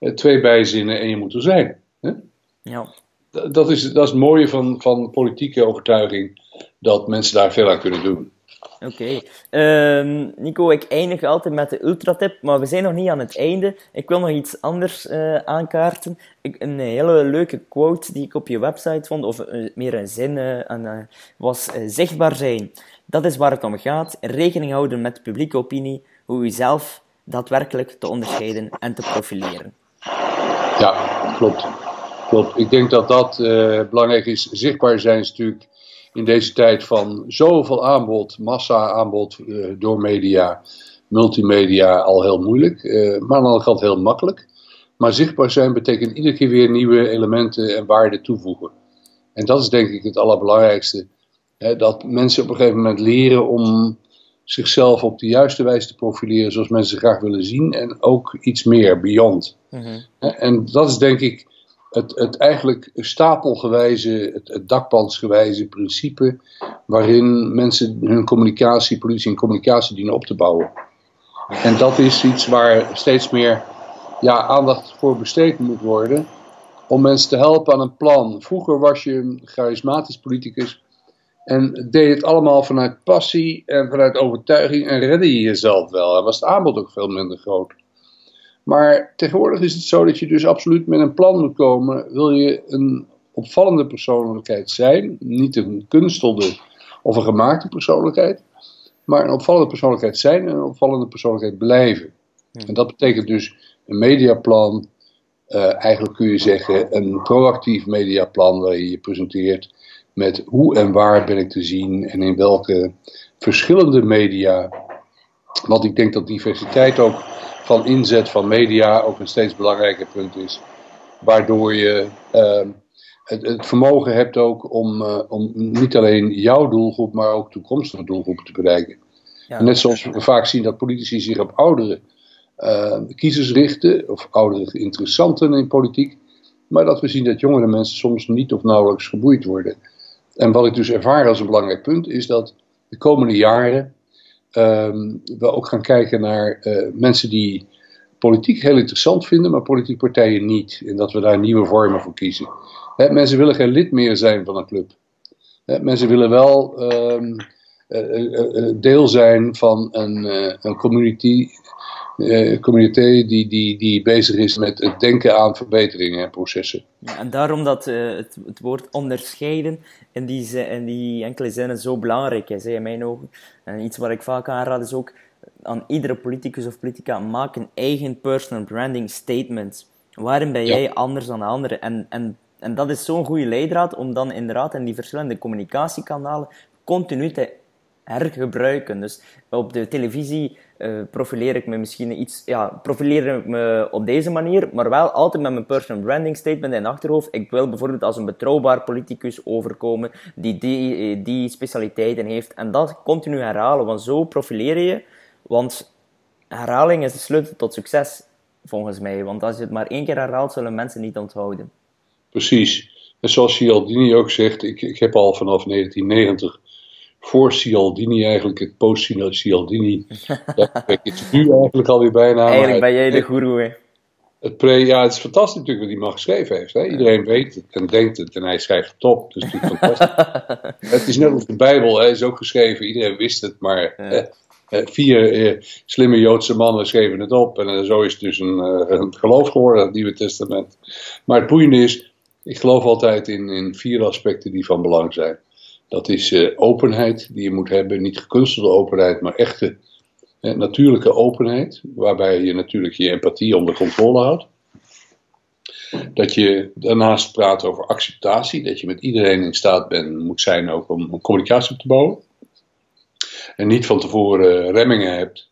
uh, twee bijzinnen en je moet er zijn. Hè? Ja dat is, dat is het mooie van, van politieke overtuiging, dat mensen daar veel aan kunnen doen. Oké. Um, Nico, ik eindig altijd met de ultratip, maar we zijn nog niet aan het einde. Ik wil nog iets anders uh, aankaarten. Ik, een hele leuke quote die ik op je website vond, of uh, meer een zin, en, was zichtbaar zijn. Dat is waar het om gaat. Rekening houden met publieke opinie, hoe u zelf daadwerkelijk te onderscheiden en te profileren. Ja, klopt. Klopt. Ik denk dat dat belangrijk is. Zichtbaar zijn is natuurlijk in deze tijd van zoveel aanbod, massa aanbod uh, door media, multimedia al heel moeilijk. Uh, maar aan de andere kant heel makkelijk. Maar zichtbaar zijn betekent iedere keer weer nieuwe elementen en waarden toevoegen. En dat is denk ik het allerbelangrijkste. Hè, dat mensen op een gegeven moment leren om zichzelf op de juiste wijze te profileren zoals mensen graag willen zien. En ook iets meer, beyond. Mm -hmm. En dat is denk ik het, het eigenlijk stapelgewijze, het, het principe waarin mensen hun communicatie, politie en communicatie dienen op te bouwen. En dat is iets waar steeds meer ja, aandacht voor besteed moet worden om mensen te helpen aan een plan. Vroeger was je een charismatisch politicus en deed het allemaal vanuit passie en vanuit overtuiging en redde je jezelf wel. En was het aanbod ook veel minder groot. Maar tegenwoordig is het zo dat je dus absoluut met een plan moet komen. Wil je een opvallende persoonlijkheid zijn, niet een kunstelde of een gemaakte persoonlijkheid, maar een opvallende persoonlijkheid zijn en een opvallende persoonlijkheid blijven. En dat betekent dus een mediaplan, uh, eigenlijk kun je zeggen een proactief mediaplan waar je je presenteert met hoe en waar ben ik te zien en in welke verschillende media Want ik denk dat diversiteit ook van inzet van media ook een steeds belangrijker punt is. Waardoor je ehm, het, het, vermogen hebt ook om, uh, om niet alleen jouw doelgroep, maar ook toekomstige doelgroepen te bereiken. Ja, Net zoals we vaak zien dat politici zich op oudere uh, kiezers richten, of oudere interessanten in politiek. Maar dat we zien dat jongere mensen soms niet of nauwelijks geboeid worden. En wat ik dus ervaar als een belangrijk punt is dat de komende jaren um, we ook gaan kijken naar uh, mensen die politiek heel interessant vinden, maar politieke partijen niet. En dat we daar nieuwe vormen voor kiezen. Mensen willen geen lid meer zijn van een club. Mensen willen wel um, uh, deel zijn van een, een community uh, die, die, die bezig is met het denken aan verbeteringen en processen. Ja, en daarom dat uh, het, het woord onderscheiden in die, in die enkele zinnen zo belangrijk is, hè, in mijn ogen. En iets wat ik vaak aanraad is ook aan iedere politicus of politica, maak een eigen personal branding statement. Waarin ben jij anders dan de anderen? En, en, en dat is zo'n goede leidraad om dan inderdaad in die verschillende communicatiekanalen continu te hergebruiken. Dus op de televisie uh, profileer ik me misschien iets, ja, profileer ik me op deze manier, maar wel altijd met mijn personal branding statement in achterhoofd. Ik wil bijvoorbeeld als een betrouwbaar politicus overkomen die die, die specialiteiten heeft en dat continu herhalen, want zo profileer je, want herhaling is de sleutel tot succes, volgens mij. Want als je het maar één keer herhaalt, zullen mensen niet onthouden. Precies. En zoals Cialdini ook zegt, ik, ik heb al vanaf 1990 voor Cialdini eigenlijk, het post-Cialdini. [laughs] Ik het nu eigenlijk alweer bijna. Eigenlijk ben jij de goeroe, hè? Het pre, ja, het is fantastisch natuurlijk wat hij man geschreven heeft. Hè? Iedereen weet het en denkt het en hij schrijft het op. Dus het, fantastisch. [laughs] het is net als de Bijbel, hij is ook geschreven. Iedereen wist het, maar ja. eh, vier eh, slimme Joodse mannen schreven het op. En zo is het dus een, uh, een geloof geworden, het Nieuwe Testament. Maar het boeiende is, ik geloof altijd in, in vier aspecten die van belang zijn. Dat is uh, openheid die je moet hebben. Niet gekunstelde openheid, maar echte natuurlijke openheid. Waarbij je natuurlijk je empathie onder controle houdt. Dat je daarnaast praat over acceptatie. Dat je met iedereen in staat bent, moet zijn ook om, om communicatie op te bouwen. En niet van tevoren remmingen hebt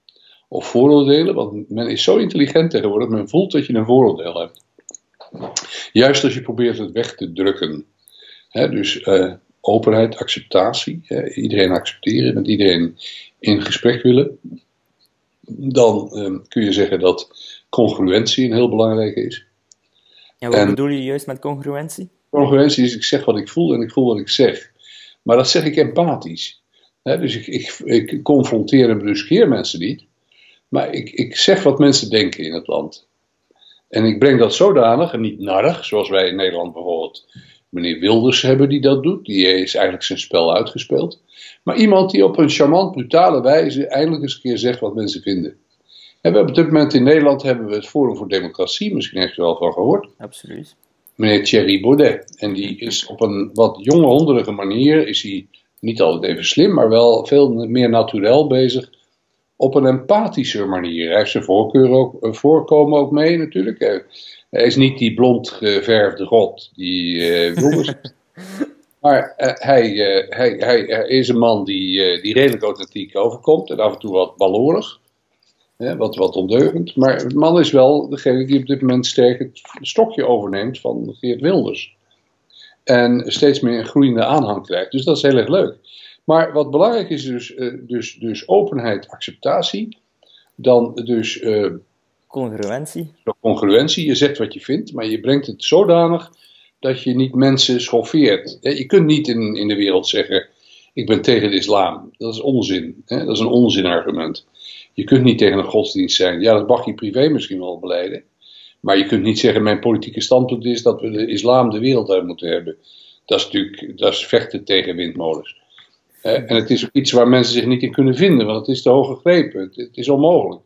of vooroordelen. Want men is zo intelligent tegenwoordig, men voelt dat je een vooroordeel hebt. Juist als je probeert het weg te drukken. dus uh, openheid, acceptatie, iedereen accepteren, met iedereen in gesprek willen, dan ehm, kun je zeggen dat congruentie een heel belangrijke is. Ja, wat bedoel je juist met congruentie? Congruentie is ik zeg wat ik voel en ik voel wat ik zeg. Maar dat zeg ik empathisch. dus ik, ik, ik confronteer en bruskeer mensen niet. Maar ik, ik zeg wat mensen denken in het land. En ik breng dat zodanig, en niet narrig, zoals wij in Nederland bijvoorbeeld meneer Wilders hebben die dat doet. Die is eigenlijk zijn spel uitgespeeld. Maar iemand die op een charmant, brutale wijze eindelijk eens een keer zegt wat mensen vinden. En we hebben op dit moment in Nederland hebben we het Forum voor Democratie, misschien heeft u er wel van gehoord. Absoluut. Meneer Thierry Baudet. En die is op een wat jonge honderige manier, is hij niet altijd even slim, maar wel veel meer natuurlijk bezig. Op een empathische manier. Hij heeft zijn voorkeur ook, eh, voorkomen ook mee natuurlijk. Hij is niet die blond geverfde god die uh, [laughs] Maar uh, hij, uh, hij, hij, is een man die, die redelijk authentiek overkomt en af en toe wat balorig. wat, wat ondeugend. Maar de man is wel degene die op dit moment sterk het stokje overneemt van Geert Wilders. En steeds meer een groeiende aanhang krijgt. Dus dat is heel erg leuk. Maar wat belangrijk is dus, dus, dus openheid, acceptatie. Dan dus Congruentie. Congruentie, je zegt wat je vindt, maar je brengt het zodanig dat je niet mensen schoffeert. Je kunt niet in, in de wereld zeggen, ik ben tegen de islam. Dat is onzin. Dat is een onzinargument. Je kunt niet tegen een godsdienst zijn. Ja, dat mag je privé misschien wel beleiden. Maar je kunt niet zeggen, mijn politieke standpunt is dat we de islam de wereld uit moeten hebben. Dat is natuurlijk, dat is vechten tegen windmolens. En het is ook iets waar mensen zich niet in kunnen vinden, want het is te hoog gegrepen. Het is onmogelijk.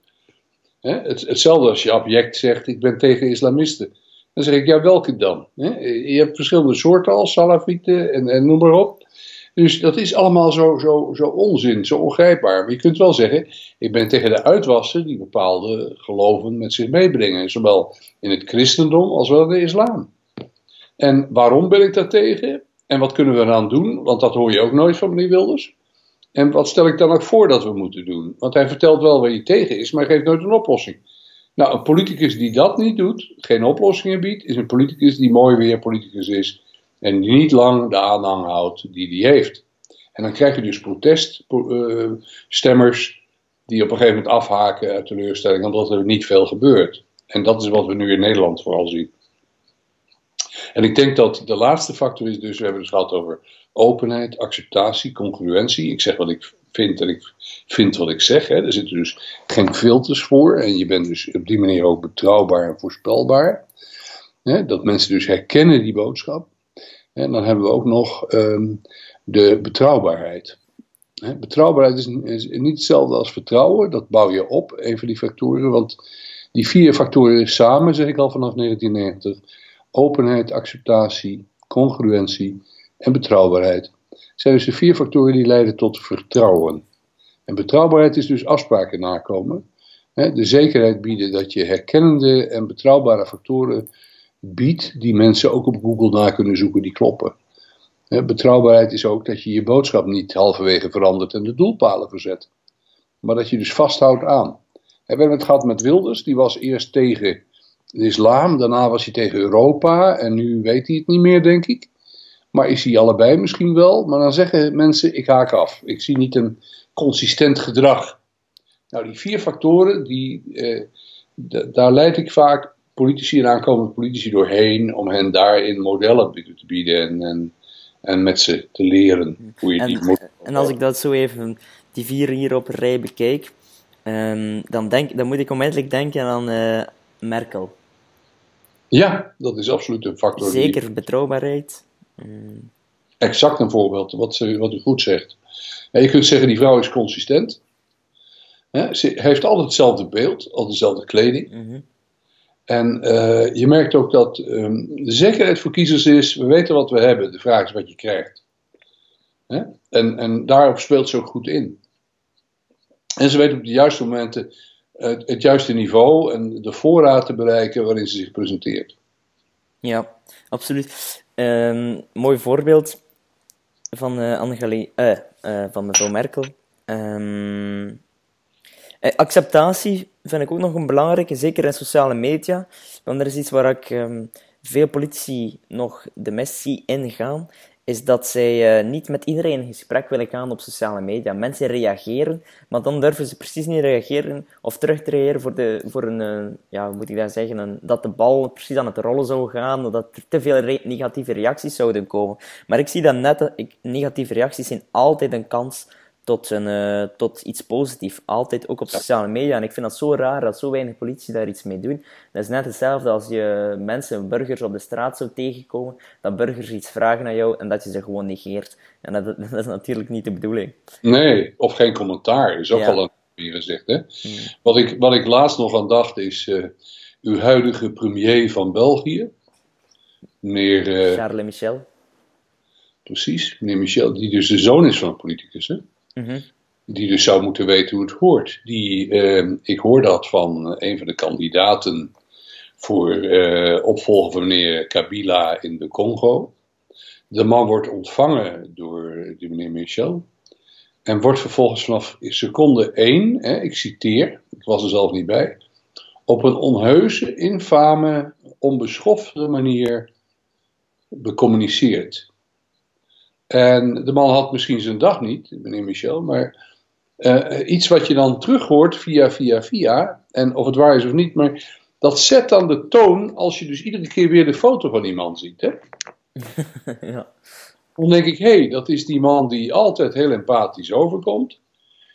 Het, hetzelfde als je object zegt, ik ben tegen islamisten. Dan zeg ik, ja, welke dan? Je hebt verschillende soorten als salafieten en, en noem maar op. Dus dat is allemaal zo, zo, zo onzin, zo ongrijpbaar. Maar je kunt wel zeggen, ik ben tegen de uitwassen die bepaalde geloven met zich meebrengen. Zowel in het christendom als wel in de islam. En waarom ben ik daar tegen? En wat kunnen we eraan doen? Want dat hoor je ook nooit van meneer Wilders. En wat stel ik dan ook voor dat we moeten doen? Want hij vertelt wel waar hij tegen is, maar geeft nooit een oplossing. Nou, een politicus die dat niet doet, geen oplossingen biedt, is een politicus die mooi weer politicus is en die niet lang de aanhang houdt die hij heeft. En dan krijg je dus proteststemmers uh, die op een gegeven moment afhaken uit teleurstelling omdat er niet veel gebeurt. En dat is wat we nu in Nederland vooral zien. En ik denk dat de laatste factor is dus, we hebben het gehad over openheid, acceptatie, congruentie. Ik zeg wat ik vind en ik vind wat ik zeg. Hè. Er zitten dus geen filters voor en je bent dus op die manier ook betrouwbaar en voorspelbaar. Hè, dat mensen dus herkennen die boodschap. En dan hebben we ook nog um, de betrouwbaarheid. Hè, betrouwbaarheid is, is, niet hetzelfde als vertrouwen, dat bouw je op, een van die factoren. Want die vier factoren samen, zeg ik al vanaf 1990, openheid, acceptatie, congruentie en betrouwbaarheid, zijn dus de vier factoren die leiden tot vertrouwen. En betrouwbaarheid is dus afspraken nakomen. De zekerheid bieden dat je herkennende en betrouwbare factoren biedt, die mensen ook op Google na kunnen zoeken, die kloppen. Betrouwbaarheid is ook dat je je boodschap niet halverwege verandert en de doelpalen verzet. Maar dat je dus vasthoudt aan. We hebben het gehad met Wilders, die was eerst tegen de islam, daarna was hij tegen Europa en nu weet hij het niet meer, denk ik. Maar is hij allebei misschien wel? Maar dan zeggen mensen: ik haak af. Ik zie niet een consistent gedrag. Nou, die vier factoren, die, eh, daar leid ik vaak politici en aankomende politici doorheen om hen daarin modellen te bieden en, en, en met ze te leren hoe je en, die moet. En als ik dat zo even, die vier hier op rij bekijk, um, dan, denk, dan moet ik onmiddellijk denken aan uh, Merkel. Ja, dat is absoluut een factor. Zeker betrouwbaarheid. Mm. Exact een voorbeeld, wat, ze, wat u goed zegt. En je kunt zeggen, die vrouw is consistent. ze heeft altijd hetzelfde beeld, altijd dezelfde kleding. Mhm. En uh, je merkt ook dat um, de zekerheid voor kiezers is, we weten wat we hebben, de vraag is wat je krijgt. En, en daarop speelt ze ook goed in. En ze weet op de juiste momenten het, juiste niveau en de voorraad te bereiken waarin ze zich presenteert. Ja, absoluut. Um, mooi voorbeeld van uh, van mevrouw Merkel. Um, acceptatie vind ik ook nog een belangrijke, zeker in sociale media. Want er is iets waar ik um, veel politici nog de mist zie ingaan, is dat zij uh, niet met iedereen in gesprek willen gaan op sociale media. Mensen reageren, maar dan durven ze precies niet reageren of terug te reageren voor, de, voor een, uh, ja, hoe moet ik dat zeggen, dat de bal precies aan het rollen zou gaan, dat er te veel negatieve reacties zouden komen. Maar ik zie dat net, ik, negatieve reacties zijn altijd een kans tot, een, uh, tot iets positiefs. Altijd ook op sociale media. En ik vind dat zo raar dat zo weinig politie daar iets mee doen. Dat is net hetzelfde als je mensen, burgers op de straat zou tegenkomen, dat burgers iets vragen aan jou en dat je ze gewoon negeert. En dat, [laughs] dat is natuurlijk niet de bedoeling. Nee, of geen commentaar is ook ja. al een hier gezegd. Hè? Hmm. Wat, ik, wat ik laatst nog aan dacht is uh, uw huidige premier van België, meneer. Uh, Charles Michel. Precies, meneer Michel, die dus de zoon is van een politicus. Hè? Mhm. Die dus zou moeten weten hoe het hoort. Die, uh, ik hoor dat van een van de kandidaten voor uh, opvolger van meneer Kabila in de Congo. De man wordt ontvangen door die meneer Michel. En wordt vervolgens vanaf seconde 1, hè, ik citeer, ik was er zelf niet bij, op een onheuse, infame, onbeschofte manier becommuniceerd. En de man had misschien zijn dag niet, meneer Michel, maar uh, iets wat je dan terug hoort via, via, via, en of het waar is of niet, maar dat zet dan de toon als je dus iedere keer weer de foto van die man ziet. Hè? [laughs] ja. Dan denk ik, hé, hey, dat is die man die altijd heel empathisch overkomt.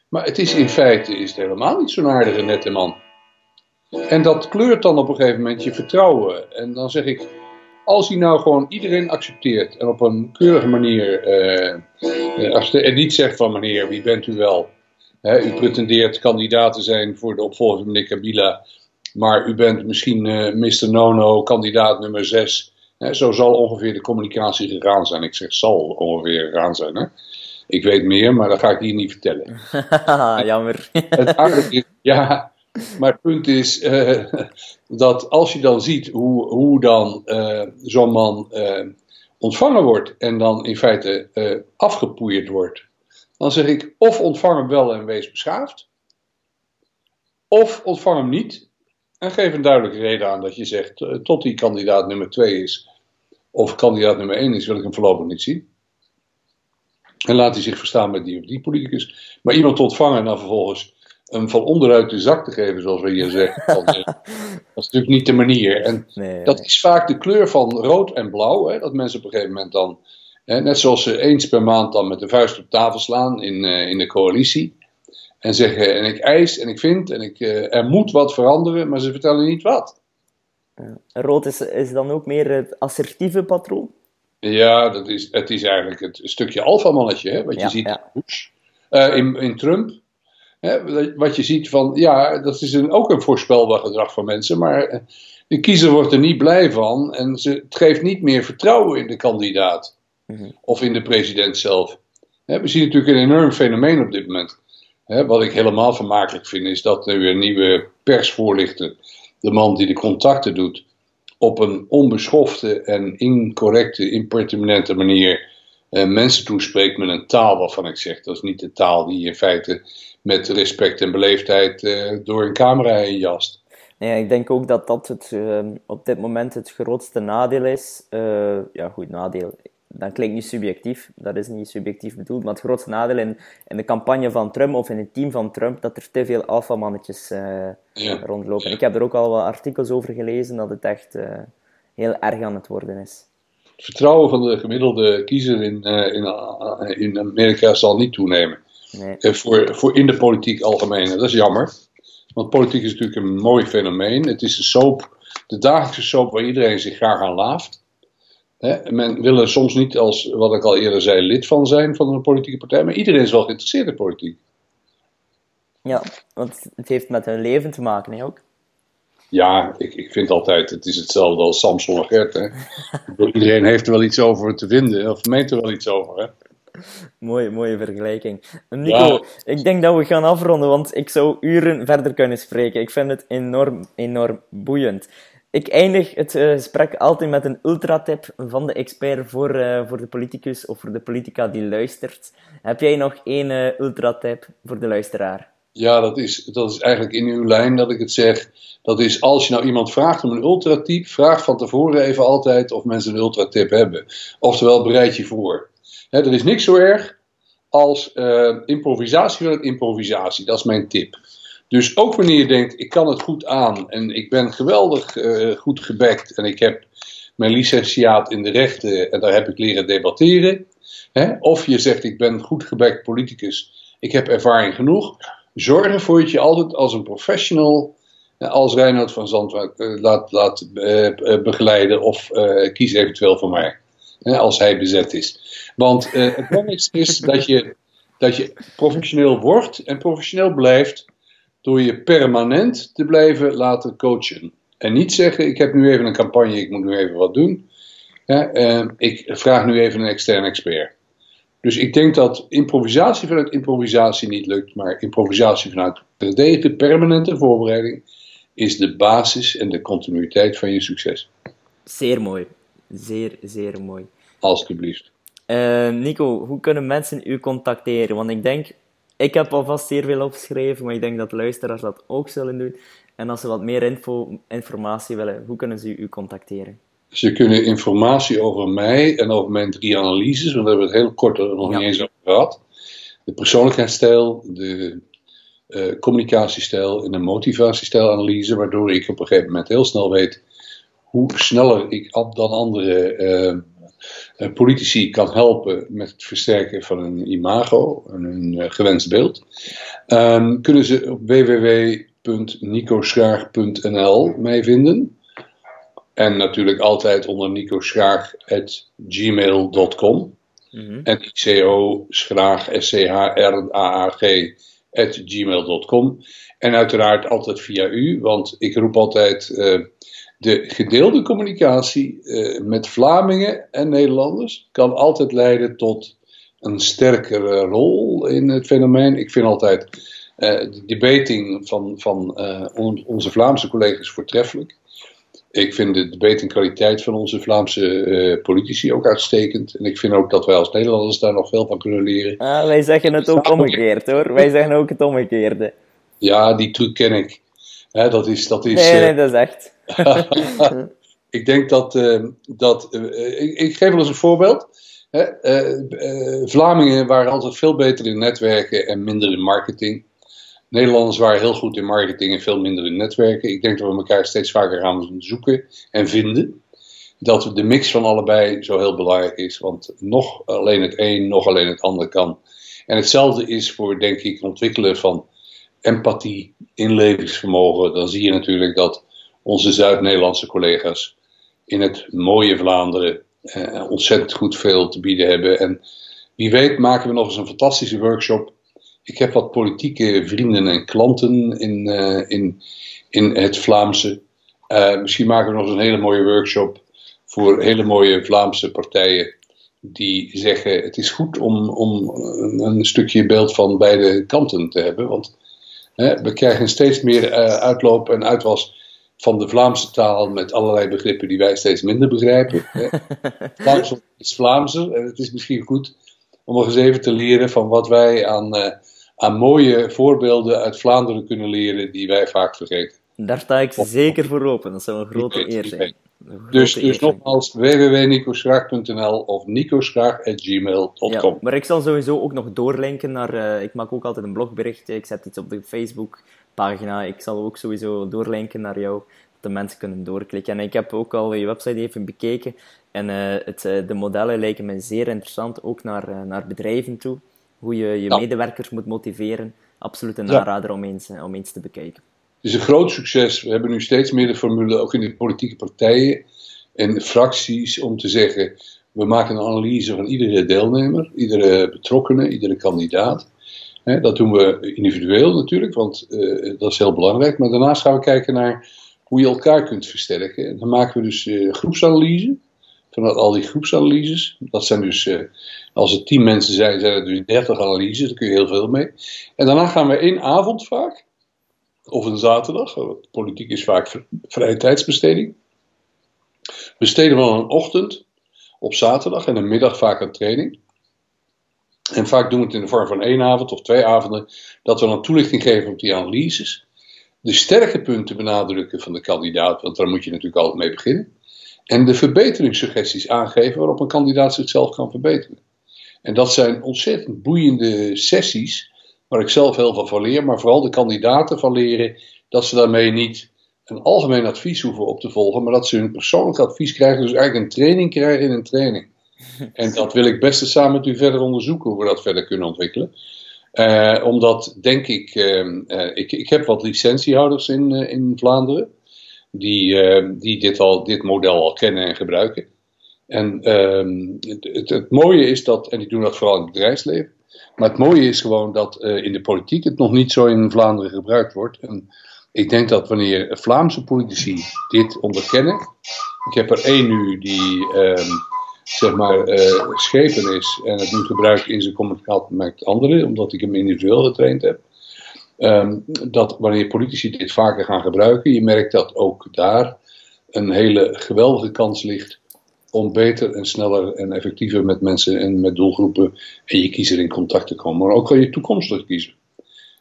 Maar het is in feite is het helemaal niet zo'n aardige, nette man. En dat kleurt dan op een gegeven moment je vertrouwen. En dan zeg ik, als hij nou gewoon iedereen accepteert en op een keurige manier, uh, als de, en niet zegt van meneer, wie bent u wel? Hè, u pretendeert kandidaat te zijn voor de opvolger van meneer Kabila, maar u bent misschien uh, eh, Mr. Nono, kandidaat nummer 6. zo zal ongeveer de communicatie gegaan zijn. Ik zeg zal ongeveer gegaan zijn. Hè? Ik weet meer, maar dat ga ik hier niet vertellen. [laughs] Jammer. het aardige is, ja, maar het punt is uh, dat als je dan ziet hoe, hoe dan uh, zo'n man uh, ontvangen wordt en dan in feite afgepoeierd wordt, dan zeg ik of ontvang hem wel en wees beschaafd, of ontvang hem niet en geef een duidelijke reden aan dat je zegt, eh, tot die kandidaat nummer 2 is, of kandidaat nummer 1 is, wil ik hem voorlopig niet zien. En laat hij zich verstaan met die of die politicus. Maar iemand ontvangen en dan vervolgens hem van onderuit de zak te geven, zoals we hier zeggen. [laughs] dat is natuurlijk niet de manier. En dat is vaak de kleur van rood en blauw. Hè, dat mensen op een gegeven moment dan, hè, net zoals ze eens per maand dan met de vuist op tafel slaan in, uh, in de coalitie. En zeggen, en ik eis en ik vind en ik, uh, er moet wat veranderen, maar ze vertellen niet wat. Rood is, is dan ook meer het assertieve patroon? Ja, dat is, het is eigenlijk het stukje alfamannetje, wat je ziet ja. Uh, in, in Trump. Hè, wat je ziet van, ja, dat is een, ook een voorspelbaar gedrag van mensen, maar eh, de kiezer wordt er niet blij van en ze, het geeft niet meer vertrouwen in de kandidaat mhm. of in de president zelf. Hè, we zien natuurlijk een enorm fenomeen op dit moment. Hè, wat ik helemaal vermakelijk vind, is dat er weer nieuwe persvoorlichter, de man die de contacten doet, op een onbeschofte en incorrecte, impertinente manier uh, mensen toespreekt met een taal waarvan ik zeg, dat is niet de taal die je in feite met respect en beleefdheid uh, door een camera heen jast. Nee, ik denk ook dat dat het, uh, op dit moment het grootste nadeel is. Uh, ja, goed, nadeel dat klinkt niet subjectief, dat is niet subjectief bedoeld, maar het grootste nadeel in, in de campagne van Trump of in het team van Trump, dat er te veel alfamannetjes rondlopen. Ik heb er ook al wat artikels over gelezen dat het echt heel erg aan het worden is. Het vertrouwen van de gemiddelde kiezer in, uh, in, in Amerika zal niet toenemen. Nee. voor, voor in de politiek algemeen. Dat is jammer. Want politiek is natuurlijk een mooi fenomeen. Het is de soap, de dagelijkse soap waar iedereen zich graag aan laaft. Hè, men wil er soms niet, als wat ik al eerder zei, lid van zijn van een politieke partij, maar iedereen is wel geïnteresseerd in politiek. Ja, want het heeft met hun leven te maken, hè, ook. Ja, ik, ik vind altijd, het is hetzelfde als Samson en Gert. Hè. [laughs] iedereen heeft er wel iets over te vinden, of meent er wel iets over. Hè. [laughs] Mooie, mooie vergelijking. Nico, ik denk dat we gaan afronden, want ik zou uren verder kunnen spreken. Ik vind het enorm, enorm boeiend. Ik eindig het uh, gesprek altijd met een ultratip van de expert voor, uh, voor de politicus of voor de politica die luistert. Heb jij nog één uh, ultratip voor de luisteraar? Ja, dat is, dat is eigenlijk in uw lijn dat ik het zeg. Dat is als je nou iemand vraagt om een ultratip, vraag van tevoren even altijd of mensen een ultratip hebben. Oftewel, bereid je voor. Er is niks zo erg als improvisatie van het improvisatie. Dat is mijn tip. Dus ook wanneer je denkt, ik kan het goed aan en ik ben geweldig uh, goed gebekt en ik heb mijn licentiaat in de rechten en daar heb ik leren debatteren. Of je zegt, ik ben goed gebekt politicus, ik heb ervaring genoeg. Zorg ervoor dat je altijd als een professional, eh, als Reinhard van Zandwijk, uh, laat, laat begeleiden of kies eventueel voor mij. Hè, als hij bezet is. Want het belangrijkste is dat je, dat je professioneel wordt en professioneel blijft door je permanent te blijven laten coachen. En niet zeggen, ik heb nu even een campagne, ik moet nu even wat doen. Eh, ik vraag nu even een externe expert. Dus ik denk dat improvisatie vanuit improvisatie niet lukt, maar improvisatie vanuit de permanente voorbereiding is de basis en de continuïteit van je succes. Zeer mooi. Zeer, zeer mooi. Alsjeblieft. Uh, Nico, hoe kunnen mensen u contacteren? Want ik denk, ik heb alvast zeer veel opgeschreven, maar ik denk dat luisteraars dat ook zullen doen. En als ze wat meer info, informatie willen, hoe kunnen ze u contacteren? Ze kunnen informatie over mij en over mijn drie analyses, want daar hebben we het heel kort er nog niet eens over gehad. De persoonlijkheidsstijl, de uh, communicatiestijl en de motivatiestijlanalyse, waardoor ik op een gegeven moment heel snel weet hoe sneller ik dan andere uh, eh, politici kan helpen met het versterken van hun imago en hun uh, gewenst beeld, um, kunnen ze op www.nicoschraag.nl mij vinden. En natuurlijk altijd onder nicoschraag.gmail.com. Mm -hmm. En ICO schraag, S-C-H-R-A-A-G, at gmail.com. En uiteraard altijd via u, want ik roep altijd... Uh, de gedeelde communicatie uh, met Vlamingen en Nederlanders kan altijd leiden tot een sterkere rol in het fenomeen. Ik vind altijd uh, de debating van, van uh, on, onze Vlaamse collega's voortreffelijk. Ik vind de betere kwaliteit van onze Vlaamse politici ook uitstekend. En ik vind ook dat wij als Nederlanders daar nog veel van kunnen leren. Ah, wij zeggen het ook omgekeerd hoor. Wij zeggen ook het omgekeerde. Ja, die truc ken ik. Dat is, dat is, nee, nee, dat is echt. [laughs] [laughs] ik denk dat. dat ik, ik, geef wel eens een voorbeeld. Hè, Vlamingen waren altijd veel beter in netwerken en minder in marketing. Nederlanders waren heel goed in marketing en veel minder in netwerken. Ik denk dat we elkaar steeds vaker gaan zoeken en vinden. Dat de mix van allebei zo heel belangrijk is. Want nog alleen het een, nog alleen het ander kan. En hetzelfde is voor, denk ik, ontwikkelen van empathie, inlevingsvermogen. Dan zie je natuurlijk dat onze Zuid-Nederlandse collega's in het mooie Vlaanderen eh, ontzettend goed veel te bieden hebben. En wie weet maken we nog eens een fantastische workshop ik heb wat politieke vrienden en klanten in, uh, in, in het Vlaamse. Uh, misschien maken we nog eens een hele mooie workshop voor hele mooie Vlaamse partijen. Die zeggen: het is goed om, om een stukje beeld van beide kanten te hebben. Want we krijgen steeds meer uh, uitloop en uitwas van de Vlaamse taal met allerlei begrippen die wij steeds minder begrijpen. Vlaams [laughs] is Vlaamser en het is misschien goed om nog eens even te leren van wat wij aan aan mooie voorbeelden uit Vlaanderen kunnen leren die wij vaak vergeten. Daar sta ik zeker voor open. Dat zou een grote eer zijn. Dus, dus nogmaals www.nicoschraag.nl of nicoschraag.gmail.com ja, Maar ik zal sowieso ook nog doorlinken naar... Uh, ik maak ook altijd een blogbericht. Ik zet iets op de Facebook-pagina. Ik zal ook sowieso doorlinken naar jou. Dat de mensen kunnen doorklikken. En ik heb ook al je website even bekeken. En uh, het, uh, de modellen lijken me zeer interessant. Ook naar, naar bedrijven toe hoe je je medewerkers moet motiveren. Absoluut een aanrader om, eens, eh, om eens te bekijken. Is een groot succes. We hebben nu steeds meer de formule, ook in de politieke partijen en fracties, om te zeggen: we maken een analyse van iedere deelnemer, iedere betrokkenen, iedere kandidaat. dat doen we individueel natuurlijk, want uh, dat is heel belangrijk. Maar daarnaast gaan we kijken naar hoe je elkaar kunt versterken. En dan maken we dus uh, groepsanalyse vanuit al die groepsanalyses. Dat zijn dus, uh, als het tien mensen zijn, zijn het dus 30 analyses, daar kun je heel veel mee. En daarna gaan we één avond vaak, of een zaterdag, politiek is vaak vrije tijdsbesteding. Besteden we een ochtend op zaterdag en een middag vaak een training. En vaak doen we het in de vorm van één avond of twee avonden, dat we dan toelichting geven op die analyses. De sterke punten benadrukken van de kandidaat, want daar moet je natuurlijk altijd mee beginnen. En de verbeteringssuggesties aangeven waarop een kandidaat zichzelf kan verbeteren. En dat zijn ontzettend boeiende sessies, waar ik zelf heel veel van leer, maar vooral de kandidaten van leren dat ze daarmee niet een algemeen advies hoeven op te volgen, maar dat ze hun persoonlijk advies krijgen, dus eigenlijk een training krijgen in een training. [laughs] En dat wil ik best samen met u verder onderzoeken, hoe we dat verder kunnen ontwikkelen. Uh, omdat, denk ik, uh, ik, ik heb wat licentiehouders in, uh, in Vlaanderen die, uh, die dit, al, dit model al kennen en gebruiken. En uh, het, het, mooie is dat, en die doen dat vooral in het bedrijfsleven, maar het mooie is gewoon dat uh, in de politiek het nog niet zo in Vlaanderen gebruikt wordt. En ik denk dat wanneer Vlaamse politici dit onderkennen, ik heb er één nu die ehm, zeg maar uh, schepen is en het nu gebruikt in zijn communicatie met anderen, omdat ik hem individueel getraind heb. Ehm, dat wanneer politici dit vaker gaan gebruiken, je merkt dat ook daar een hele geweldige kans ligt om beter en sneller en effectiever met mensen en met doelgroepen en je kiezer in contact te komen. Maar ook kan je toekomstig kiezen.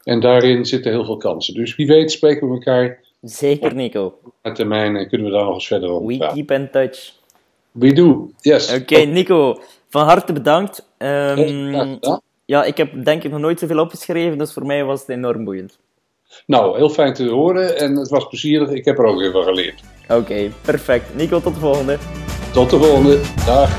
En daarin zitten heel veel kansen. Dus wie weet spreken we elkaar. Zeker, Nico. Op termijn en kunnen we daar nog eens verder over We keep in touch. We do, yes. Oké, Nico, van harte bedankt. Um, ja, ik heb denk ik nog nooit zoveel opgeschreven, dus voor mij was het enorm boeiend. Nou, heel fijn te horen en het was plezierig. Ik heb er ook weer van geleerd. Oké, perfect. Nico, tot de volgende. Tot de volgende. Dag.